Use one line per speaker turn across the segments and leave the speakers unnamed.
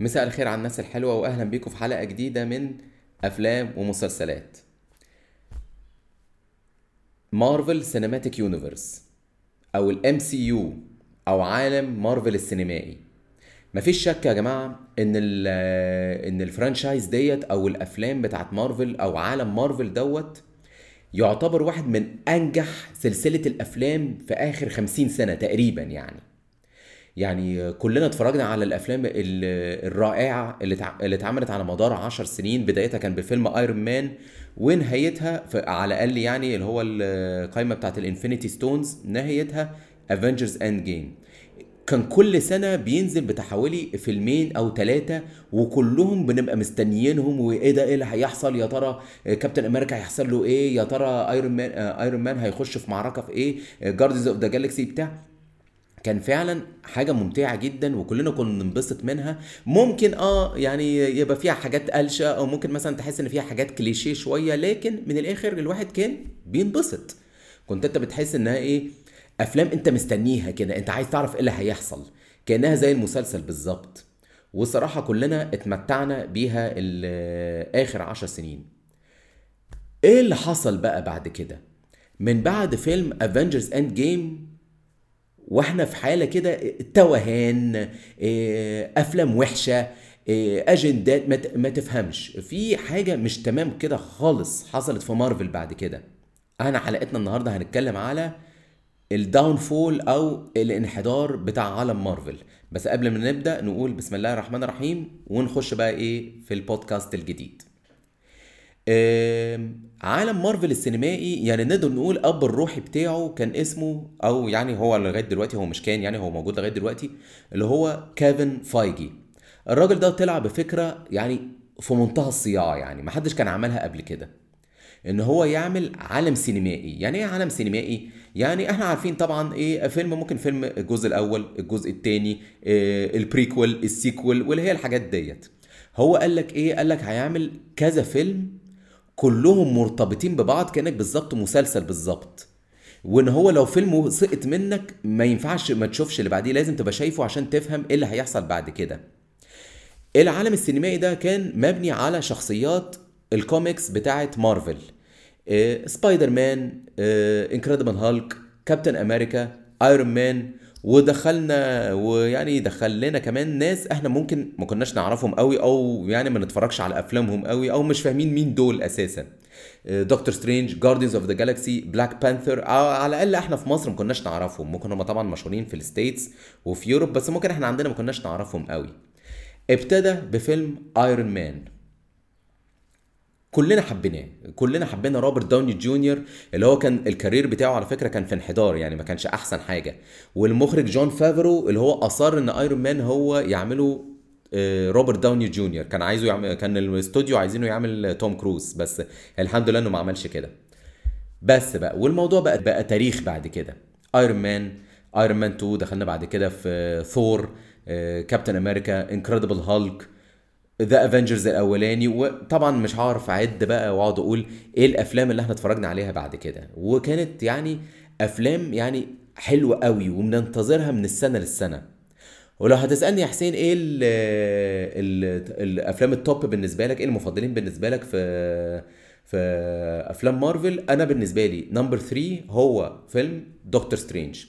مساء الخير على الناس الحلوة وأهلا بيكم في حلقة جديدة من أفلام ومسلسلات. مارفل Cinematic Universe أو ال MCU أو عالم مارفل السينمائي. مفيش شك يا جماعة إن ال إن ال franchise ديت أو الأفلام بتاعت مارفل أو عالم مارفل دوت يعتبر واحد من أنجح سلسلة الأفلام في آخر خمسين سنة تقريبا يعني. يعني كلنا اتفرجنا على الأفلام ال- الرائعة اللي اتع- اللي اتعملت على مدار عشر سنين. بدايتها كان بفيلم Iron Man ونهايتها على الأقل يعني اللي هو القائمه بتاعت ال Infinity Stones نهايتها Avengers Endgame كان كل سنة بينزل بتاع حوالي فيلمين أو ثلاثة وكلهم بنبقى مستنيينهم وإيه ده؟ إيه اللي هيحصل؟ يا ترى كابتن أمريكا هيحصل له إيه؟ يا ترى Iron Man Iron Man هيخش في معركة في إيه؟ جارديز أوف ذا جالكسي بتاع. كان فعلا حاجة ممتعة جدا وكلنا كنا ننبسط منها. ممكن آه يعني يبقى فيها حاجات قلشة أو ممكن مثلا تحس إن فيها حاجات كليشيه شوية لكن من الآخر الواحد كان بينبسط. كنت أنت بتحس إنها إيه؟ أفلام أنت مستنيها كده أنت عايز تعرف إيه اللي هيحصل. كأنها زي المسلسل بالظبط. والصراحة كلنا اتمتعنا بيها آخر عشر سنين. إيه اللي حصل بقى بعد كده؟ من بعد فيلم Avengers Endgame وإحنا في حالة كده توهان إيه، أفلام وحشة إيه، أجندات ما تفهمش. في حاجة مش تمام كده خالص حصلت في مارفل بعد كده. انا حلقتنا النهارده هنتكلم على ال downfall أو الانحدار بتاع عالم مارفل. بس قبل ما نبدأ نقول بسم الله الرحمن الرحيم ونخش بقى إيه في البودكاست الجديد. عالم مارفل السينمائي يعني نقدر نقول أب الروحي بتاعه كان اسمه أو يعني هو لغاية دلوقتي هو مش كان يعني هو موجود لغاية دلوقتي اللي هو كيفن فايجي. الراجل ده طلع بفكرة يعني في منتهى الصياعة يعني محدش كان عملها قبل كده. إن هو يعمل عالم سينمائي. يعني إيه عالم سينمائي؟ يعني إحنا عارفين طبعا إيه فيلم ممكن فيلم الجزء الأول الجزء الثاني إيه ال prequel ال sequel واللي هي الحاجات ديت. هو قال لك إيه؟ قال لك هيعمل كذا فيلم كلهم مرتبطين ببعض كأنك بالظبط مسلسل بالظبط. وإن هو لو فيلم سقط منك ما ينفعش ما تشوفش اللي بعديه لازم تبقى شايفه عشان تفهم إيه اللي هيحصل بعد كده. العالم السينمائي ده كان مبني على شخصيات الكوميكس بتاعت مارفل. إيه، Spider-Man Incredible Hulk كابتن أمريكا Iron Man ودخلنا ويعني دخل لنا كمان ناس إحنا ممكن ما كناش نعرفهم قوي أو يعني ما نتفرجش على افلامهم قوي أو مش فاهمين مين دول أساسا. Doctor Strange Guardians of the Galaxy Black Panther على الأقل إحنا في مصر ما كناش نعرفهم. ممكن هم طبعا مشهورين في ال States وفي Europe بس ممكن إحنا عندنا ما كناش نعرفهم قوي. ابتدى بفيلم Iron Man كلنا حبيناه. كلنا حبينا روبرت داوني جونيور اللي هو كان ال career بتاعه على فكرة كان في انحدار يعني ما كانش أحسن حاجة. والمخرج جون فافرو اللي هو أصر إن Iron Man هو يعمله آه، روبرت داوني جونيور. كان عايزه يعمل كان الاستوديو عايزينه يعمل توم كروز بس الحمد لله إنه ما عملش كده. بس بقى والموضوع بقى بقى تاريخ بعد كده. Iron Man Iron Man 2 دخلنا بعد كده في ثور كابتن أمريكا Incredible Hulk The Avengers الأولاني وطبعا مش هعرف أعد بقى وأقعد أقول إيه الأفلام اللي إحنا اتفرجنا عليها بعد كده. وكانت يعني أفلام يعني حلوة قوي وبننتظرها من السنة للسنة. ولو هتسألني يا حسين إيه ال ال الأفلام ال top بالنسبة لك إيه المفضلين بالنسبة لك في في أفلام مارفل؟ أنا بالنسبة لي number 3 هو فيلم Doctor Strange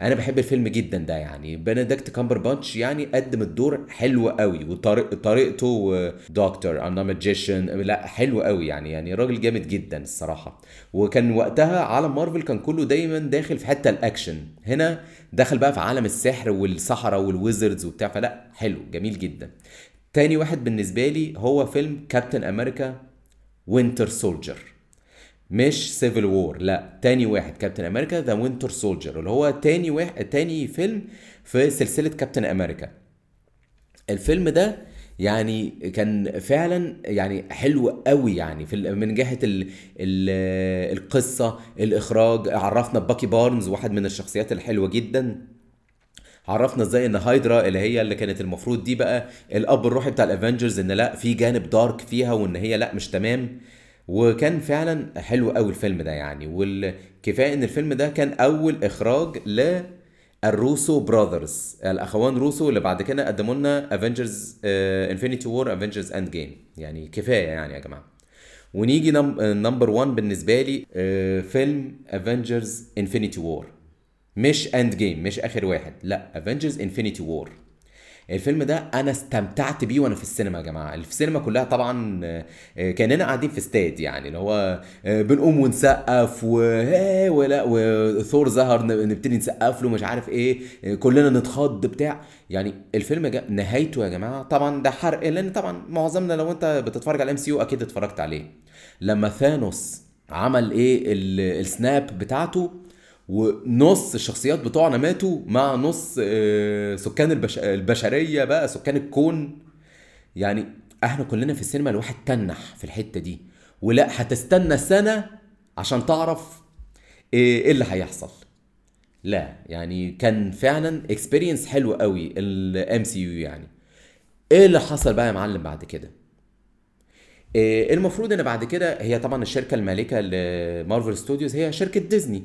أنا بحب الفيلم جدا ده يعني. بنديكت كامبرباتش يعني قدم الدور حلو قوي وطريقته دكتور أنا magician لا حلو قوي يعني يعني راجل جامد جدا الصراحة. وكان وقتها عالم مارفل كان كله دايما داخل في حتة الأكشن. هنا دخل بقى في عالم السحر والسحرة وال wizards وبتاع فلا حلو جميل جدا. تاني واحد بالنسبة لي هو فيلم كابتن أمريكا Winter Soldier مش Civil War لا تاني واحد كابتن أمريكا The Winter Soldier اللي هو تاني واحد تاني فيلم في سلسلة كابتن أمريكا الفيلم ده يعني كان فعلا يعني حلو قوي يعني في من جهة ال ال القصة الإخراج. عرفنا باكي بارنز واحد من الشخصيات الحلوة جدا. عرفنا إزاي إن هايدرا اللي هي اللي كانت المفروض دي بقى الأب الروحي بتاع ال Avengers إن لا في جانب dark فيها وإن هي لا مش تمام. وكان فعلا حلو قوي الفيلم ده يعني. والكفاية إن الفيلم ده كان أول إخراج ل ال Russo Brothers الأخوان روسو اللي بعد كده قدموا لنا Avengers Infinity War Avengers Endgame يعني كفاية يعني يا جماعة. ونيجي number 1 بالنسبة لي آه، فيلم Avengers Infinity War مش Endgame مش آخر واحد. لا Avengers Infinity War الفيلم ده أنا استمتعت بيه وأنا في السينما يا جماعة. السينما كلها طبعا آه، كأننا قاعدين في استاد يعني اللي هو آه، بنقوم ونسقف و آه، ولا وثور ظهر نبتدي نسقف له مش عارف إيه كلنا نتخض بتاع. يعني الفيلم جا... نهايته يا جماعة طبعا ده حرق لأن طبعا معظمنا لو أنت بتتفرج على MCU أكيد اتفرجت عليه. لما ثانوس عمل إيه ال- ال snap بتاعته ونص الشخصيات بتوعنا ماتوا مع نص آه، سكان البش... البشرية بقى سكان الكون. يعني إحنا كلنا في السينما الواحد تنح في الحتة دي. ولا هتستنى سنة عشان تعرف إيه إيه اللي هيحصل. لا يعني كان فعلا experience حلو قوي ال MCU يعني. إيه اللي حصل بقى يا معلم بعد كده؟ إيه المفروض إن بعد كده هي طبعا الشركة المالكة لمارفل studios هي شركة ديزني.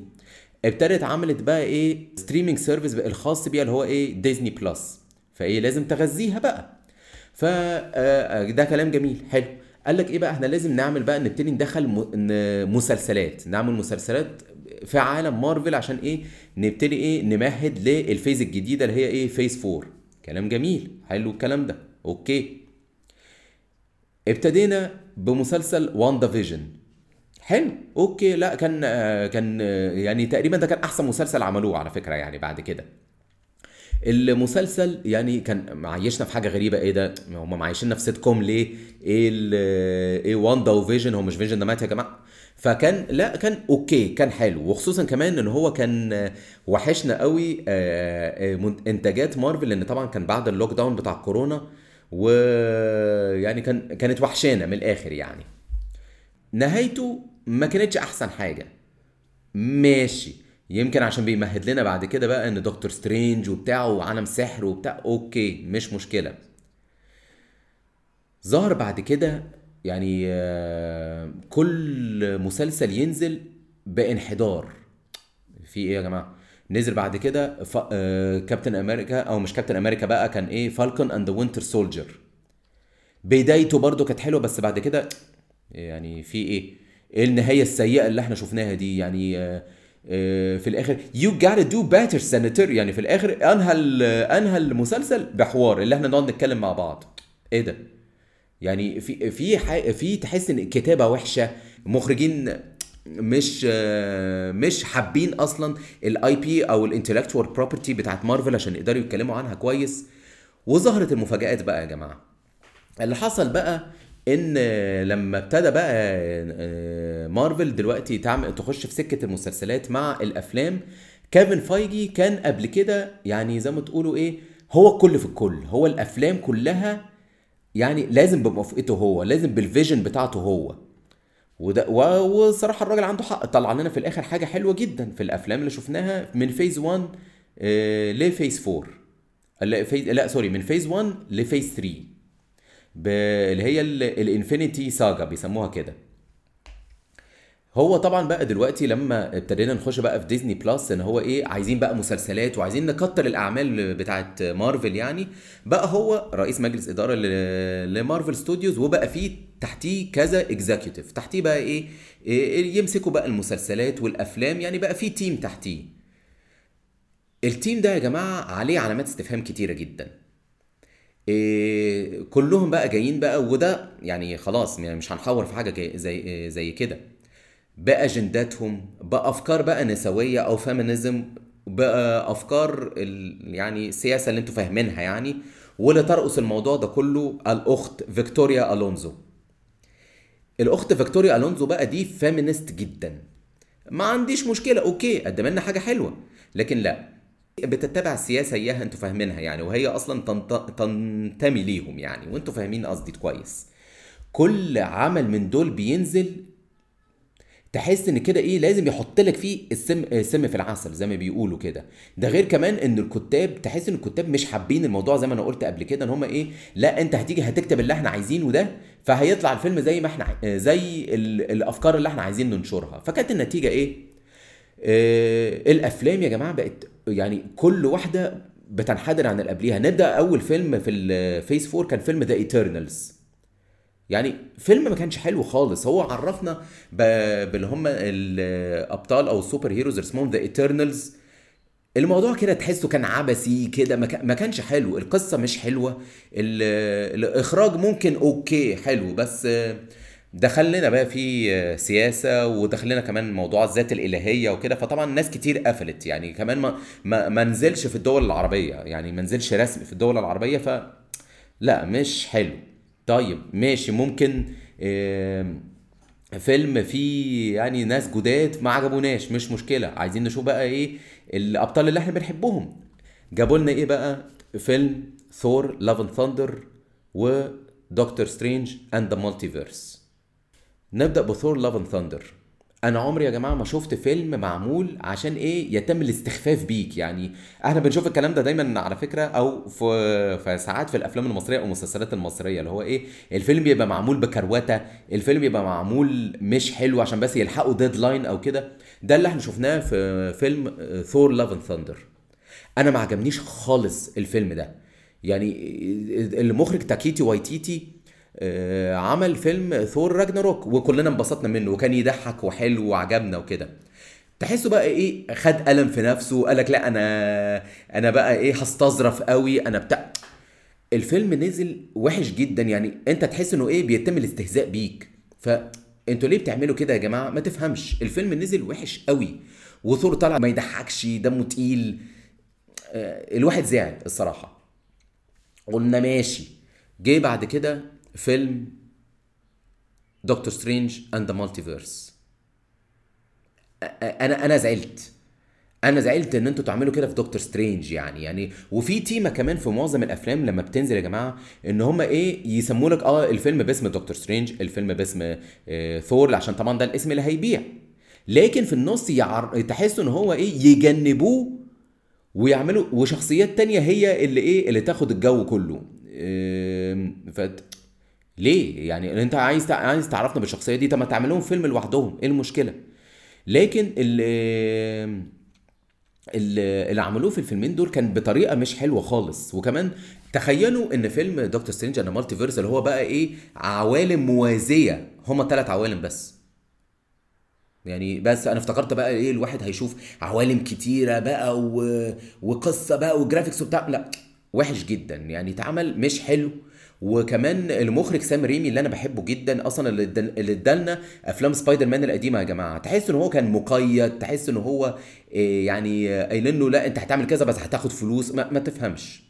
ابتدت عملت بقى إيه streaming service الخاص بيها اللي هو إيه ديزني plus فايه لازم تغذيها بقى. ف آه، ده كلام جميل حلو. قال لك إيه بقى؟ إحنا لازم نعمل بقى نبتدي ندخل مسلسلات نعمل مسلسلات في عالم مارفل عشان إيه؟ نبتدي إيه؟ نمهد لل phase الجديدة اللي هي إيه؟ phase 4 كلام جميل حلو الكلام ده. okay. ابتدينا بمسلسل WandaVision حلو okay لا كان آه، كان آه، يعني تقريبا ده كان أحسن مسلسل عملوه على فكرة يعني بعد كده. المسلسل يعني كان معيشنا في حاجة غريبة إيه ده؟ هم معيشيننا في سيت كوم ليه؟ إيه إيه واندا وفيجن هو مش فيجن ده مات يا جماعة؟ فكان لا كان okay كان حلو. وخصوصا كمان إن هو كان آه، وحشنا قوي إنتاجات مارفل لأن طبعا كان بعد ال lockdown بتاع كورونا ويعني كان كانت وحشانا من الآخر يعني. نهايته ما كانتش أحسن حاجة. ماشي. يمكن عشان بيمهد لنا بعد كده بقى إن Doctor Strange وبتاع وعالم سحر وبتاع okay مش مشكلة. ظهر بعد كده يعني آه، كل مسلسل ينزل بانحدار. في إيه يا جماعة؟ نزل بعد كده ف... آه، كابتن أمريكا أو مش كابتن أمريكا بقى كان إيه؟ Falcon and Winter Soldier بدايته برضو كانت حلوة بس بعد كده يعني في إيه؟ إيه النهاية السيئة اللي إحنا شفناها دي يعني آه، آه، في الآخر you gotta do better senator. يعني في الآخر أنهى أنهى المسلسل بحوار اللي إحنا نقعد نتكلم مع بعض. إيه ده؟ يعني في في في تحس إن الكتابه وحشة مخرجين مش آه، مش حابين أصلا ال IP أو ال intellectual property بتاعت مارفل عشان يقدروا يتكلموا عنها كويس. وظهرت المفاجآت بقى يا جماعة. اللي حصل بقى إن لما ابتدى بقى آه، مارفل دلوقتي تعمل تخش في سكة المسلسلات مع الأفلام. كيفن فايجي كان قبل كده يعني زي ما تقولوا إيه هو الكل في الكل. هو الأفلام كلها يعني لازم بموافقته هو لازم بال vision بتاعته هو. وده و- وصراحة الراجل عنده حق. طلع لنا في الآخر حاجة حلوة جدا في الأفلام اللي شفناها من phase 1 آه، ل phase 4 لا لا sorry من phase 1 ل phase 3 ب... اللي هي ال Infinity Saga بيسموها كده. هو طبعا بقى دلوقتي لما ابتدينا نخش بقى في ديزني plus إن هو إيه عايزين بقى مسلسلات وعايزين نكتر الأعمال بتاعت مارفل يعني بقى هو رئيس مجلس إدارة لمارفل studios وبقى فيه تحتيه كذا executive تحتيه بقى إيه, إيه يمسكوا بقى المسلسلات والأفلام يعني بقى فيه team تحتيه. ال team ده يا جماعة عليه علامات استفهام كتيرة جدا. إيه كلهم بقى جايين بقى وده يعني خلاص يعني مش هنحور في حاجة زي زي كده. بأجنداتهم بأفكار بقى نسوية أو feminism بقى أفكار ال... يعني السياسة اللي أنتوا فاهمينها يعني. واللي ترأس الموضوع ده كله الأخت فيكتوريا ألونزو. الأخت فيكتوريا ألونزو بقى دي feminist جدا. ما عنديش مشكلة okay قدم لنا حاجة حلوة. لكن لأ. بتتبع السياسة إياها أنتوا فاهمينها يعني وهي أصلا تنت... تنتمي ليهم يعني وأنتوا فاهمين قصدي كويس. كل عمل من دول بينزل تحس إن كده إيه لازم يحط لك فيه السم السم في العسل زي ما بيقولوا كده. ده غير كمان إن الكتاب تحس إن الكتاب مش حابين الموضوع زي ما أنا قلت قبل كده إن هم إيه لا أنت هتيجي هتكتب اللي إحنا عايزينه ده فهيطلع الفيلم زي ما إحنا زي ال- الأفكار اللي إحنا عايزين ننشرها. فكانت النتيجة إيه؟ آه الأفلام يا جماعة بقت يعني كل واحدة بتنحدر عن اللي قبليها. نبدأ أول فيلم في ال phase 4 كان فيلم The Eternals يعني فيلم ما كانش حلو خالص. هو عرفنا باللي هم الابطال أو ال superheroes اسمهم The Eternals الموضوع كده تحسه كان عبثي كده ما كان- ما كانش حلو. القصة مش حلوة. ال- الإخراج ممكن okay حلو. بس دخل لنا بقى في سياسة ودخل لنا كمان موضوع الذات الإلهية وكده. فطبعا ناس كتير قفلت يعني كمان ما ما, ما نزلش في الدول العربية يعني ما نزلش رسمي في الدول العربية ف لا مش حلو. طيب ماشي. ممكن فيلم فيه يعني ناس جداد ما عجبوناش مش مشكلة. عايزين نشوف بقى إيه الأبطال اللي إحنا بنحبهم. جابوا لنا إيه بقى؟ فيلم Thor Love and Thunder و Doctor Strange and the Multiverse نبدأ ب Thor Love and Thunder أنا عمري يا جماعة ما شفت فيلم معمول عشان إيه يتم الاستخفاف بيك. يعني إحنا بنشوف الكلام ده دايما على فكرة أو في في ساعات في الأفلام المصرية أو المسلسلات المصرية اللي هو إيه الفيلم بيبقى معمول بكروتة الفيلم بيبقى معمول مش حلو عشان بس يلحقوا deadline أو كده. ده اللي إحنا شفناه في فيلم Thor Love and Thunder أنا ما عجبنيش خالص الفيلم ده. يعني المخرج تايكا وايتيتي عمل فيلم ثور راجناروك وكلنا انبسطنا منه وكان يضحك وحلو وعجبنا وكده. تحسه بقى إيه خد قلم في نفسه قال لك لا أنا أنا بقى إيه هستظرف قوي أنا بتاع. الفيلم نزل وحش جدا يعني أنت تحس إنه إيه بيتم الاستهزاء بيك. فانتوا ليه بتعملوا كده يا جماعة؟ ما تفهمش. الفيلم نزل وحش قوي وثور طالع ما يضحكش دمه تقيل. آه، الواحد زعل الصراحة. قلنا ماشي. جه بعد كده فيلم Doctor Strange and the Multiverse أنا أنا زعلت. أنا زعلت إن أنتوا تعملوا كده في دكتور سترينج يعني يعني وفي تيمة كمان في معظم الأفلام لما بتنزل يا جماعة إن هم إيه يسموا لك آه الفيلم باسم دكتور سترينج الفيلم باسم آه ثور عشان طبعا ده الاسم اللي هيبيع. لكن في النص يعر... تحسوا إن هو إيه يجنبوه ويعملوا وشخصيات تانية هي اللي إيه اللي تاخد الجو كله. إيه فت ليه؟ يعني أنت عايز عايز تعرفنا بالشخصية دي طب ما تعملهم فيلم لوحدهم إيه المشكلة؟ لكن اللي اللي اللي عملوه في الفيلمين دول كان بطريقة مش حلوة خالص. وكمان تخيلوا إن فيلم Doctor Strange and Multiverse اللي هو بقى إيه عوالم موازية. هما ثلاث عوالم بس. يعني بس أنا افتكرت بقى إيه الواحد هيشوف عوالم كتيرة بقى و... وقصة بقى و graphics وبتاع. لا وحش جدا. يعني اتعمل مش حلو. وكمان المخرج سام ريمي اللي أنا بحبه جدا أصلا اللي ادالنا أفلام سبايدر مان القديمة يا جماعة. تحس إن هو كان مقيد تحس إن هو إيه يعني آه، قايلين له لا أنت هتعمل كذا بس هتاخد فلوس. ما, ما تفهمش.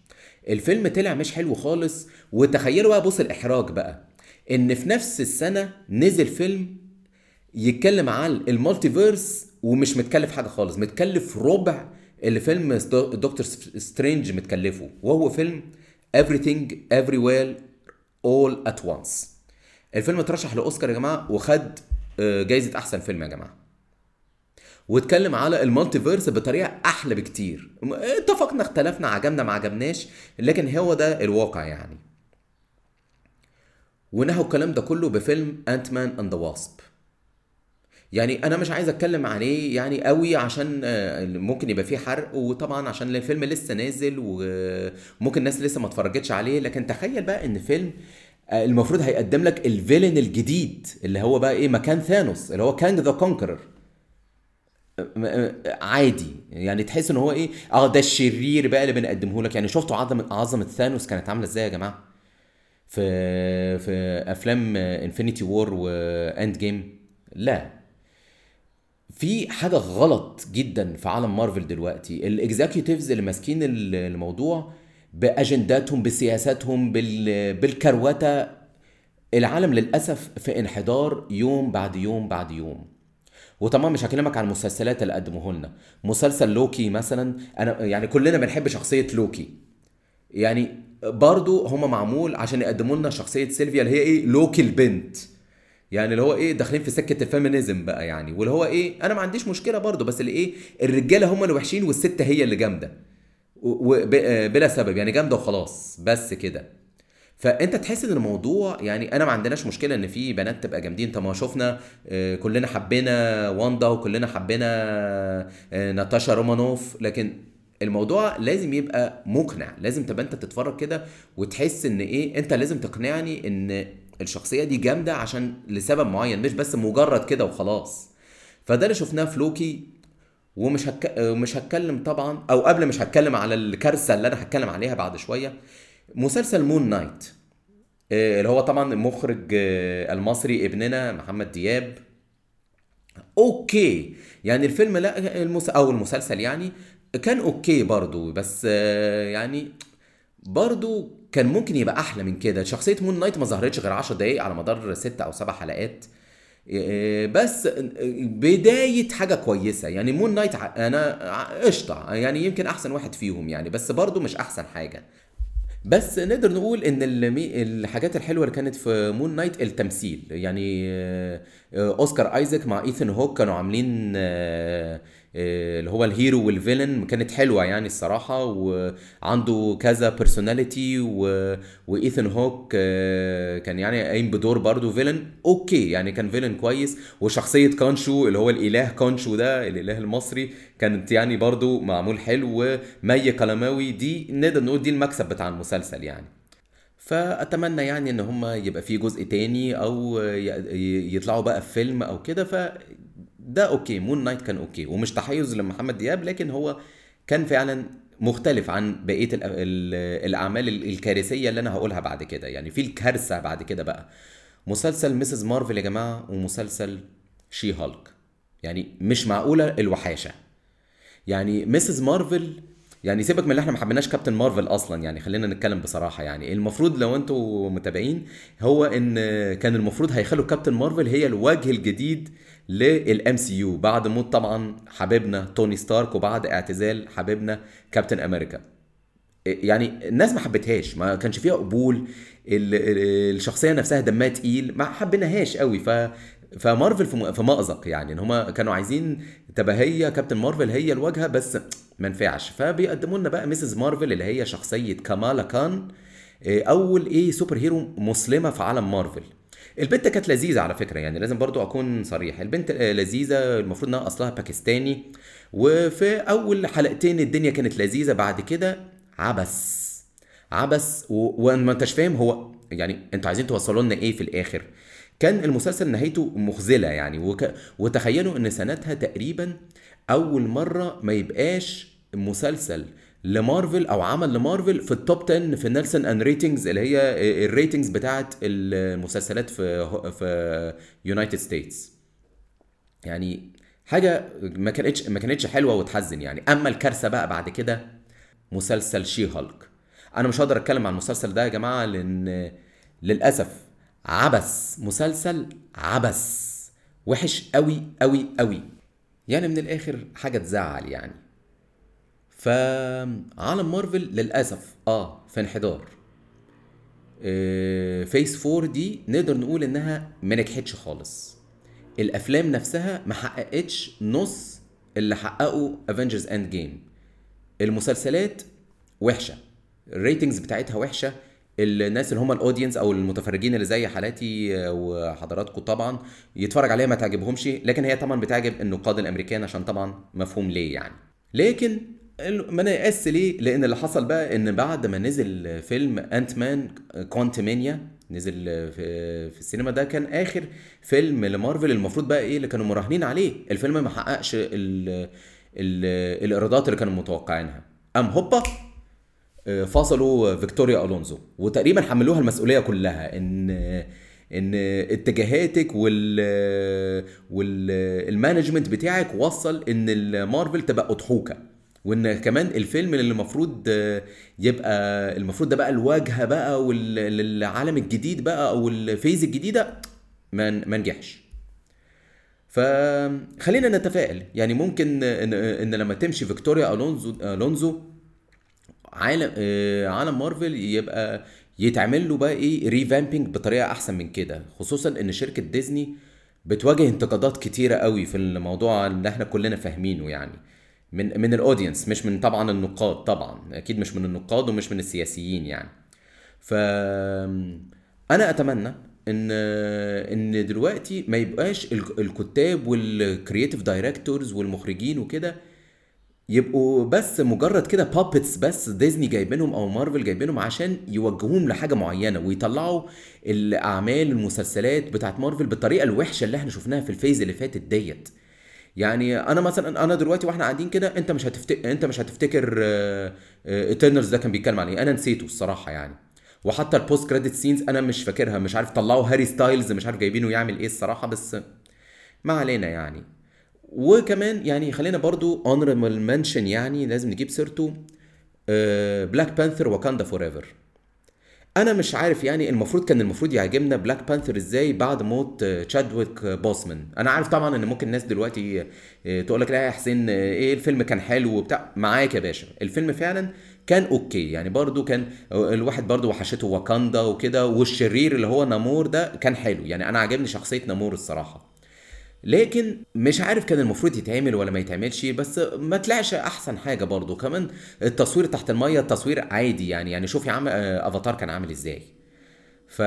الفيلم طلع مش حلو خالص. وتخيلوا بقى بص الإحراج بقى. إن في نفس السنة نزل فيلم يتكلم عن ال multiverse ومش متكلف حاجة خالص. متكلف ربع اللي فيلم دكتور سترينج متكلفه. وهو فيلم Everything Everywhere All at Once. الفيلم اترشح لأوسكار يا جماعة وخد آه، جايزة أحسن فيلم يا جماعة. واتكلم على ال multiverse بطريقة أحلى بكتير. اتفقنا اختلفنا عجبنا ما عجبناش لكن هو ده الواقع يعني. ونهوا الكلام ده كله بفيلم Ant-Man and the Wasp يعني أنا مش عايز أتكلم عليه يعني قوي عشان آه، ممكن يبقى فيه حرق وطبعا عشان الفيلم لسه نازل وممكن الناس لسه ما اتفرجتش عليه. لكن تخيل بقى إن فيلم آه، المفروض هيقدم لك الفيلن الجديد اللي هو بقى إيه مكان ثانوس اللي هو كانج ذا كونكرر عادي. يعني تحس إن هو إيه آه ده الشرير بقى اللي بنقدمه لك. يعني شفتوا عظمة عظمة ثانوس كانت عاملة إزاي يا جماعة؟ في في أفلام Infinity War و Endgame لا. في حاجة غلط جدا في عالم مارفل دلوقتي. ال executives اللي ماسكين ال- الموضوع بأجنداتهم بسياساتهم بال- بالكروتة العالم للأسف في انحدار يوم بعد يوم بعد يوم. وطبعا مش هكلمك عن المسلسلات اللي قدموه لنا. مسلسل لوكي مثلا أنا يعني كلنا بنحب شخصية لوكي. يعني برضو هما معمول عشان يقدموا لنا شخصية سيلفيا اللي هي إيه؟ لوكي البنت. يعني اللي هو إيه داخلين في سكة ال feminism بقى يعني. واللي هو إيه أنا ما عنديش مشكلة برضو بس اللي إيه الرجالة هم اللي وحشين والست هي اللي جامدة. بلا سبب يعني جامدة وخلاص بس كده. فأنت تحس إن الموضوع يعني أنا ما عندناش مشكلة إن في بنات تبقى جامدين. طب ما شفنا آه، كلنا حبينا واندا وكلنا حبينا آه، ناتاشا رومانوف. لكن الموضوع لازم يبقى مقنع. لازم تبقى أنت تتفرج كده وتحس إن إيه أنت لازم تقنعني إن الشخصية دي جامدة عشان لسبب معين مش بس مجرد كده وخلاص. فده اللي شفناه في لوكي ومش هك... مش هتكلم طبعا أو قبل مش هتكلم على الكارثة اللي أنا هتكلم عليها بعد شوية مسلسل مون نايت. آه، اللي هو طبعا المخرج آه، المصري ابننا محمد دياب. okay. يعني الفيلم لا المس... أو المسلسل يعني كان okay برضو بس آه، يعني برضو كان ممكن يبقى أحلى من كده. شخصية مون نايت ما ظهرتش غير 10 دقايق على مدار ست أو سبع حلقات. آه، بس بداية حاجة كويسة. يعني مون نايت ع- قشطة. يعني يمكن أحسن واحد فيهم يعني بس برضو مش أحسن حاجة. بس نقدر نقول إن الحاجات الحلوة اللي كانت في مون نايت التمثيل. يعني آه، آه، أوسكار آيزاك مع ايثن هوك كانوا عاملين آه، آه، اللي هو ال hero وال villain كانت حلوة يعني الصراحة وعنده كذا personality وايثن هوك آه، كان يعني قايم بدور برضه villain. okay يعني كان villain كويس. وشخصية كانشو اللي هو الإله كانشو ده الإله المصري كانت يعني برضه معمول حلو. ومي كلاماوي دي نقدر نقول دي المكسب بتاع المسلسل يعني. فأتمنى يعني إن هم يبقى في جزء تاني أو يطلعوا بقى في فيلم أو كده. ف ده okay مون نايت كان okay ومش تحيز لمحمد دياب لكن هو كان فعلا مختلف عن بقية الأعمال ال- الكارثية اللي أنا هقولها بعد كده. يعني في الكارثة بعد كده بقى. مسلسل ميسز مارفل يا جماعة ومسلسل شي هالك يعني مش معقولة الوحاشة. يعني ميسز مارفل يعني سيبك من اللي إحنا ما حبيناش كابتن مارفل أصلا يعني خلينا نتكلم بصراحة. يعني المفروض لو أنتوا متابعين هو إن كان المفروض هيخلوا كابتن مارفل هي الوجه الجديد لل MCU بعد موت طبعا حبيبنا توني ستارك وبعد اعتزال حبيبنا كابتن أمريكا. يعني الناس ما حبتهاش ما كانش فيها قبول ال- ال- الشخصية نفسها دمها تقيل ما حبيناهاش قوي. ف فمارفل في مأزق يعني إن هم كانوا عايزين تبقى هي كابتن مارفل هي الواجهة بس ما نفعش. فبيقدموا لنا بقى Ms. Marvel اللي هي شخصية كامالا كان إيه، أول إيه super hero مسلمة في عالم مارفل. البنت كانت لذيذة على فكرة يعني لازم برضو أكون صريح. البنت آه، لذيذة المفروض إنها أصلها باكستاني. وفي أول حلقتين الدنيا كانت لذيذة بعد كده عبث. عبث. وما أنتش فاهم هو يعني أنتوا عايزين توصلوا لنا إيه في الآخر. كان المسلسل نهايته مخذلة يعني وك... وتخيلوا إن سنتها تقريبا أول مرة ما يبقاش مسلسل. لمارفل أو عمل لمارفل في ال top 10 في Nielsen ratings اللي هي ال ratings بتاعت المسلسلات في في United States يعني حاجة ما كانتش ما كانتش حلوة وتحزن يعني. أما الكارثة بقى بعد كده مسلسل She-Hulk أنا مش هقدر أتكلم عن المسلسل ده يا جماعة لأن للأسف عبث مسلسل عبث وحش قوي قوي قوي يعني من الآخر حاجة تزعل يعني. فعالم مارفل للأسف آه في انحدار. آه، phase 4 دي نقدر نقول إنها ما نجحتش خالص. الأفلام نفسها ما حققتش نص اللي حققه Avengers Endgame المسلسلات وحشة ال ratings بتاعتها وحشة الناس اللي هم ال audience أو المتفرجين اللي زي حالاتي آه، وحضراتكم طبعا يتفرج عليها ما تعجبهمش لكن هي طبعا بتعجب النقاد الأمريكان عشان طبعا مفهوم ليه يعني. لكن ما أنا يأس ليه؟ لأن اللي حصل بقى إن بعد ما نزل فيلم Ant-Man Quantumania نزل في في السينما ده كان آخر فيلم لمارفل المفروض بقى إيه اللي كانوا مراهنين عليه. الفيلم ما حققش ال ال الإيرادات اللي كانوا متوقعينها. ام هوبا آه، فصلوا فيكتوريا ألونزو. وتقريبا حملوها المسؤولية كلها إن إن اتجاهاتك وال وال management بتاعك وصل إن المارفل تبقى أضحوكة. وإن كمان الفيلم اللي المفروض يبقى المفروض ده بقى الواجهة بقى والعالم الجديد بقى أو ال phase الجديدة ما ما نجحش. فخلينا نتفائل. يعني ممكن ان, إن لما تمشي فيكتوريا ألونزو ألونزو عالم آه، عالم مارفل يبقى يتعمل له بقى إيه revamping بطريقة أحسن من كده. خصوصا إن شركة ديزني بتواجه انتقادات كتيرة قوي في الموضوع اللي إحنا كلنا فاهمينه يعني. من من ال audience مش من طبعا النقاد طبعا أكيد مش من النقاد ومش من السياسيين يعني. ف أنا أتمنى إن إن دلوقتي ما يبقاش ال- الكتاب وال creative directors والمخرجين وكده يبقوا بس مجرد كده puppets بس ديزني جايبينهم أو مارفل جايبينهم عشان يوجهوهم لحاجة معينة ويطلعوا الأعمال المسلسلات بتاعت مارفل بالطريقة الوحشة اللي إحنا شفناها في ال phase اللي فاتت ديت. يعني أنا مثلا أنا دلوقتي وإحنا قاعدين كده أنت مش هتفتكر أنت مش هتفتكر Eternals ده كان بيتكلم عن إيه؟ أنا نسيته الصراحة يعني. وحتى ال post credit scenes أنا مش فاكرها مش عارف طلعوا هاري ستايلز مش عارف جايبينه يعمل إيه الصراحة بس ما علينا يعني. وكمان يعني خلينا برضو honorable mention يعني لازم نجيب سيرته Black Panther Wakanda Forever أنا مش عارف يعني المفروض كان المفروض يعجبنا Black Panther إزاي بعد موت تشادويك بوسمان أنا عارف طبعا إن ممكن الناس دلوقتي آه، تقول لك لا يا حسين آه، إيه الفيلم كان حلو وبتاع. معاك يا باشا. الفيلم فعلا كان أوكي. يعني برضو كان الواحد برضو وحشته واكاندا وكده والشرير اللي هو نامور ده كان حلو. يعني أنا عجبني شخصية نامور الصراحة. لكن مش عارف كان المفروض يتعمل ولا ما يتعملش بس ما طلعش أحسن حاجة برضو كمان التصوير تحت المية التصوير عادي يعني. يعني شوفي عم آه، أفاتار كان عامل إزاي. ف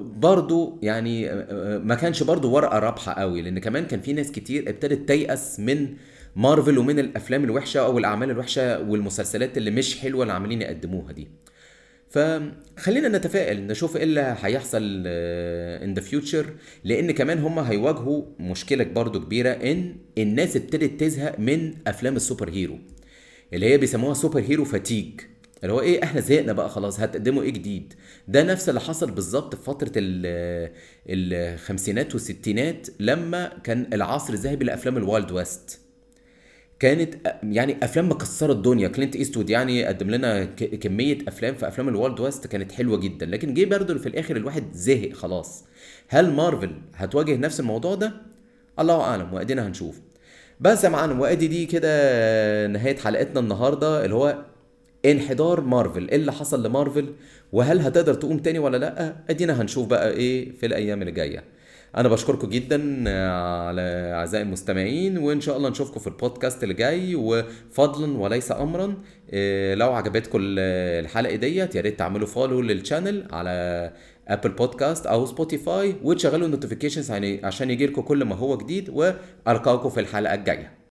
برضو يعني آه، ما كانش برضو ورقة رابحة قوي لأن كمان كان في ناس كتير ابتدت تيأس من مارفل ومن الأفلام الوحشة أو الأعمال الوحشة والمسلسلات اللي مش حلوة اللي عاملين يقدموها دي. فخلينا نتفائل نشوف إيه اللي هيحصل in the future لأن كمان هم هيواجهوا مشكلة برضو كبيرة إن الناس ابتدت تزهق من أفلام ال super hero اللي هي بيسموها super hero fatigue اللي هو إيه إحنا زهقنا بقى خلاص هتقدموا إيه جديد؟ ده نفس اللي حصل بالظبط في فترة ال- الخمسينات والستينات لما كان العصر الذهبي لأفلام ال wild west. كانت يعني أفلام مكسرة الدنيا. كلينت إيستوود يعني قدم لنا كمية أفلام في أفلام ال wild west كانت حلوة جدا. لكن جه برضه في الآخر الواحد زهق خلاص. هل مارفل هتواجه نفس الموضوع ده؟ الله أعلم وأدينا هنشوف. بس يا معلم وأدي دي كده نهاية حلقتنا النهارده اللي هو انحدار مارفل. إيه اللي حصل لمارفل؟ وهل هتقدر تقوم تاني ولا لأ؟ أدينا هنشوف بقى إيه في الأيام اللي جاية. أنا بشكركم جدا على أعزائي المستمعين وإن شاء الله نشوفكم في البودكاست اللي جاي وفضلا وليس امرا إيه، لو عجبتكم الحلقة ديت يا ريت تعملوا follow لل channel على Apple Podcast أو Spotify وتشغلوا ال notifications عشان يجي لكم كل ما هو جديد وألقاكم في الحلقة الجاية.